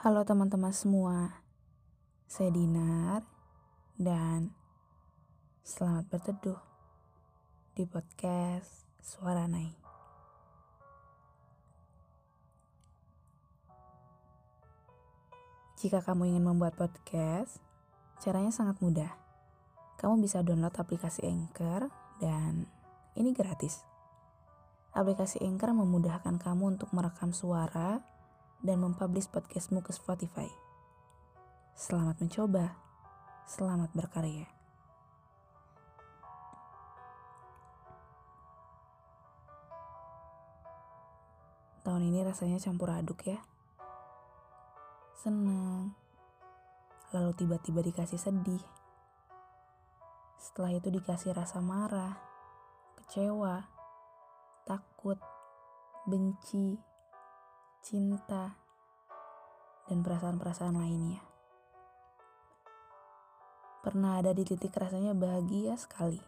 Halo teman-teman semua, saya Dinar dan selamat berteduh di podcast Suara Nai. Jika kamu ingin membuat podcast, caranya sangat mudah. Kamu bisa download aplikasi Anchor dan ini gratis. Aplikasi Anchor memudahkan kamu untuk merekam suara dan mempublish podcastmu ke Spotify. Selamat mencoba, selamat berkarya. Tahun ini rasanya campur aduk ya. Senang, lalu tiba-tiba dikasih sedih. Setelah itu dikasih rasa marah, kecewa, takut, benci, cinta, dan perasaan-perasaan lainnya. Pernah ada di titik rasanya bahagia sekali,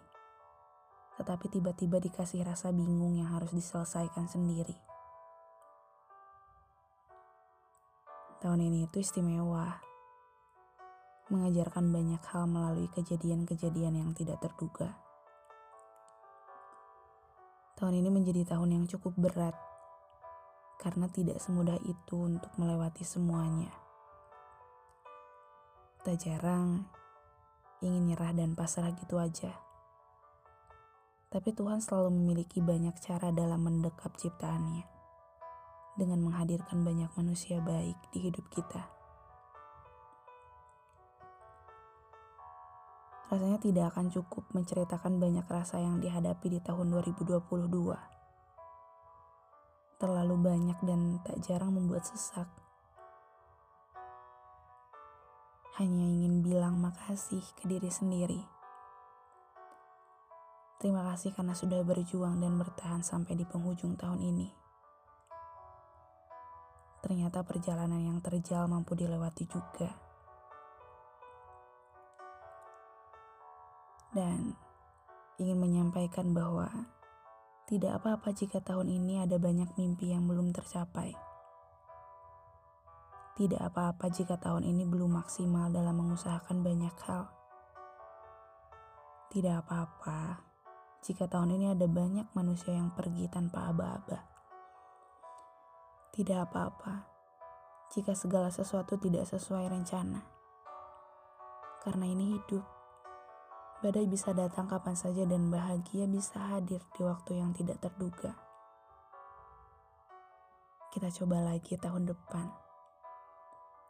tetapi tiba-tiba dikasih rasa bingung yang harus diselesaikan sendiri. Tahun ini itu istimewa, mengajarkan banyak hal melalui kejadian-kejadian yang tidak terduga. Tahun ini menjadi tahun yang cukup berat karena tidak semudah itu untuk melewati semuanya. Tak jarang ingin nyerah dan pasrah gitu aja. Tapi Tuhan selalu memiliki banyak cara dalam mendekap ciptaannya dengan menghadirkan banyak manusia baik di hidup kita. Rasanya tidak akan cukup menceritakan banyak rasa yang dihadapi di tahun 2022 terlalu banyak dan tak jarang membuat sesak. Hanya ingin bilang makasih ke diri sendiri. Terima kasih karena sudah berjuang dan bertahan sampai di penghujung tahun ini. Ternyata perjalanan yang terjal mampu dilewati juga. Dan ingin menyampaikan bahwa tidak apa-apa jika tahun ini ada banyak mimpi yang belum tercapai. Tidak apa-apa jika tahun ini belum maksimal dalam mengusahakan banyak hal. Tidak apa-apa jika tahun ini ada banyak manusia yang pergi tanpa aba-aba. Tidak apa-apa jika segala sesuatu tidak sesuai rencana. Karena ini hidup. Badai bisa datang kapan saja dan bahagia bisa hadir di waktu yang tidak terduga. Kita coba lagi tahun depan.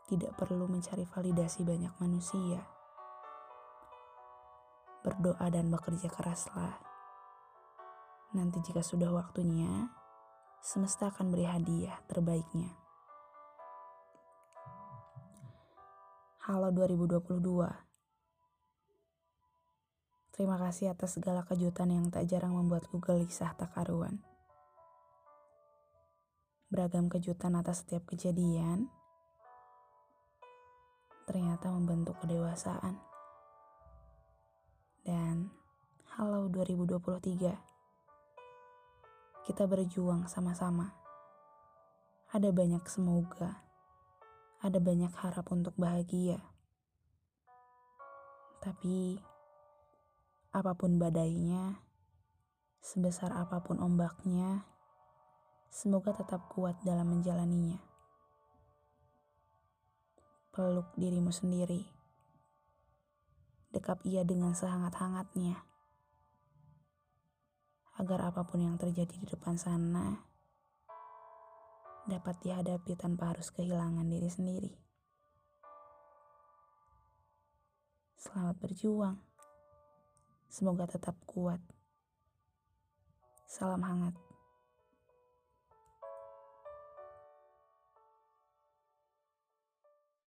Tidak perlu mencari validasi banyak manusia. Berdoa dan bekerja keraslah. Nanti jika sudah waktunya, semesta akan beri hadiah terbaiknya. Halo 2022 Terima kasih atas segala kejutan yang tak jarang membuatku gelisah tak karuan. Beragam kejutan atas setiap kejadian ternyata membentuk kedewasaan. Dan halo 2023. Kita berjuang sama-sama. Ada banyak semoga. Ada banyak harap untuk bahagia. Tapi Apa pun badainya, sebesar apa pun ombaknya, semoga tetap kuat dalam menjalaninya. Peluk dirimu sendiri. Dekap ia dengan sehangat-hangatnya. Agar apa pun yang terjadi di depan sana dapat dihadapi tanpa harus kehilangan diri sendiri. Selamat berjuang. Semoga tetap kuat. Salam hangat.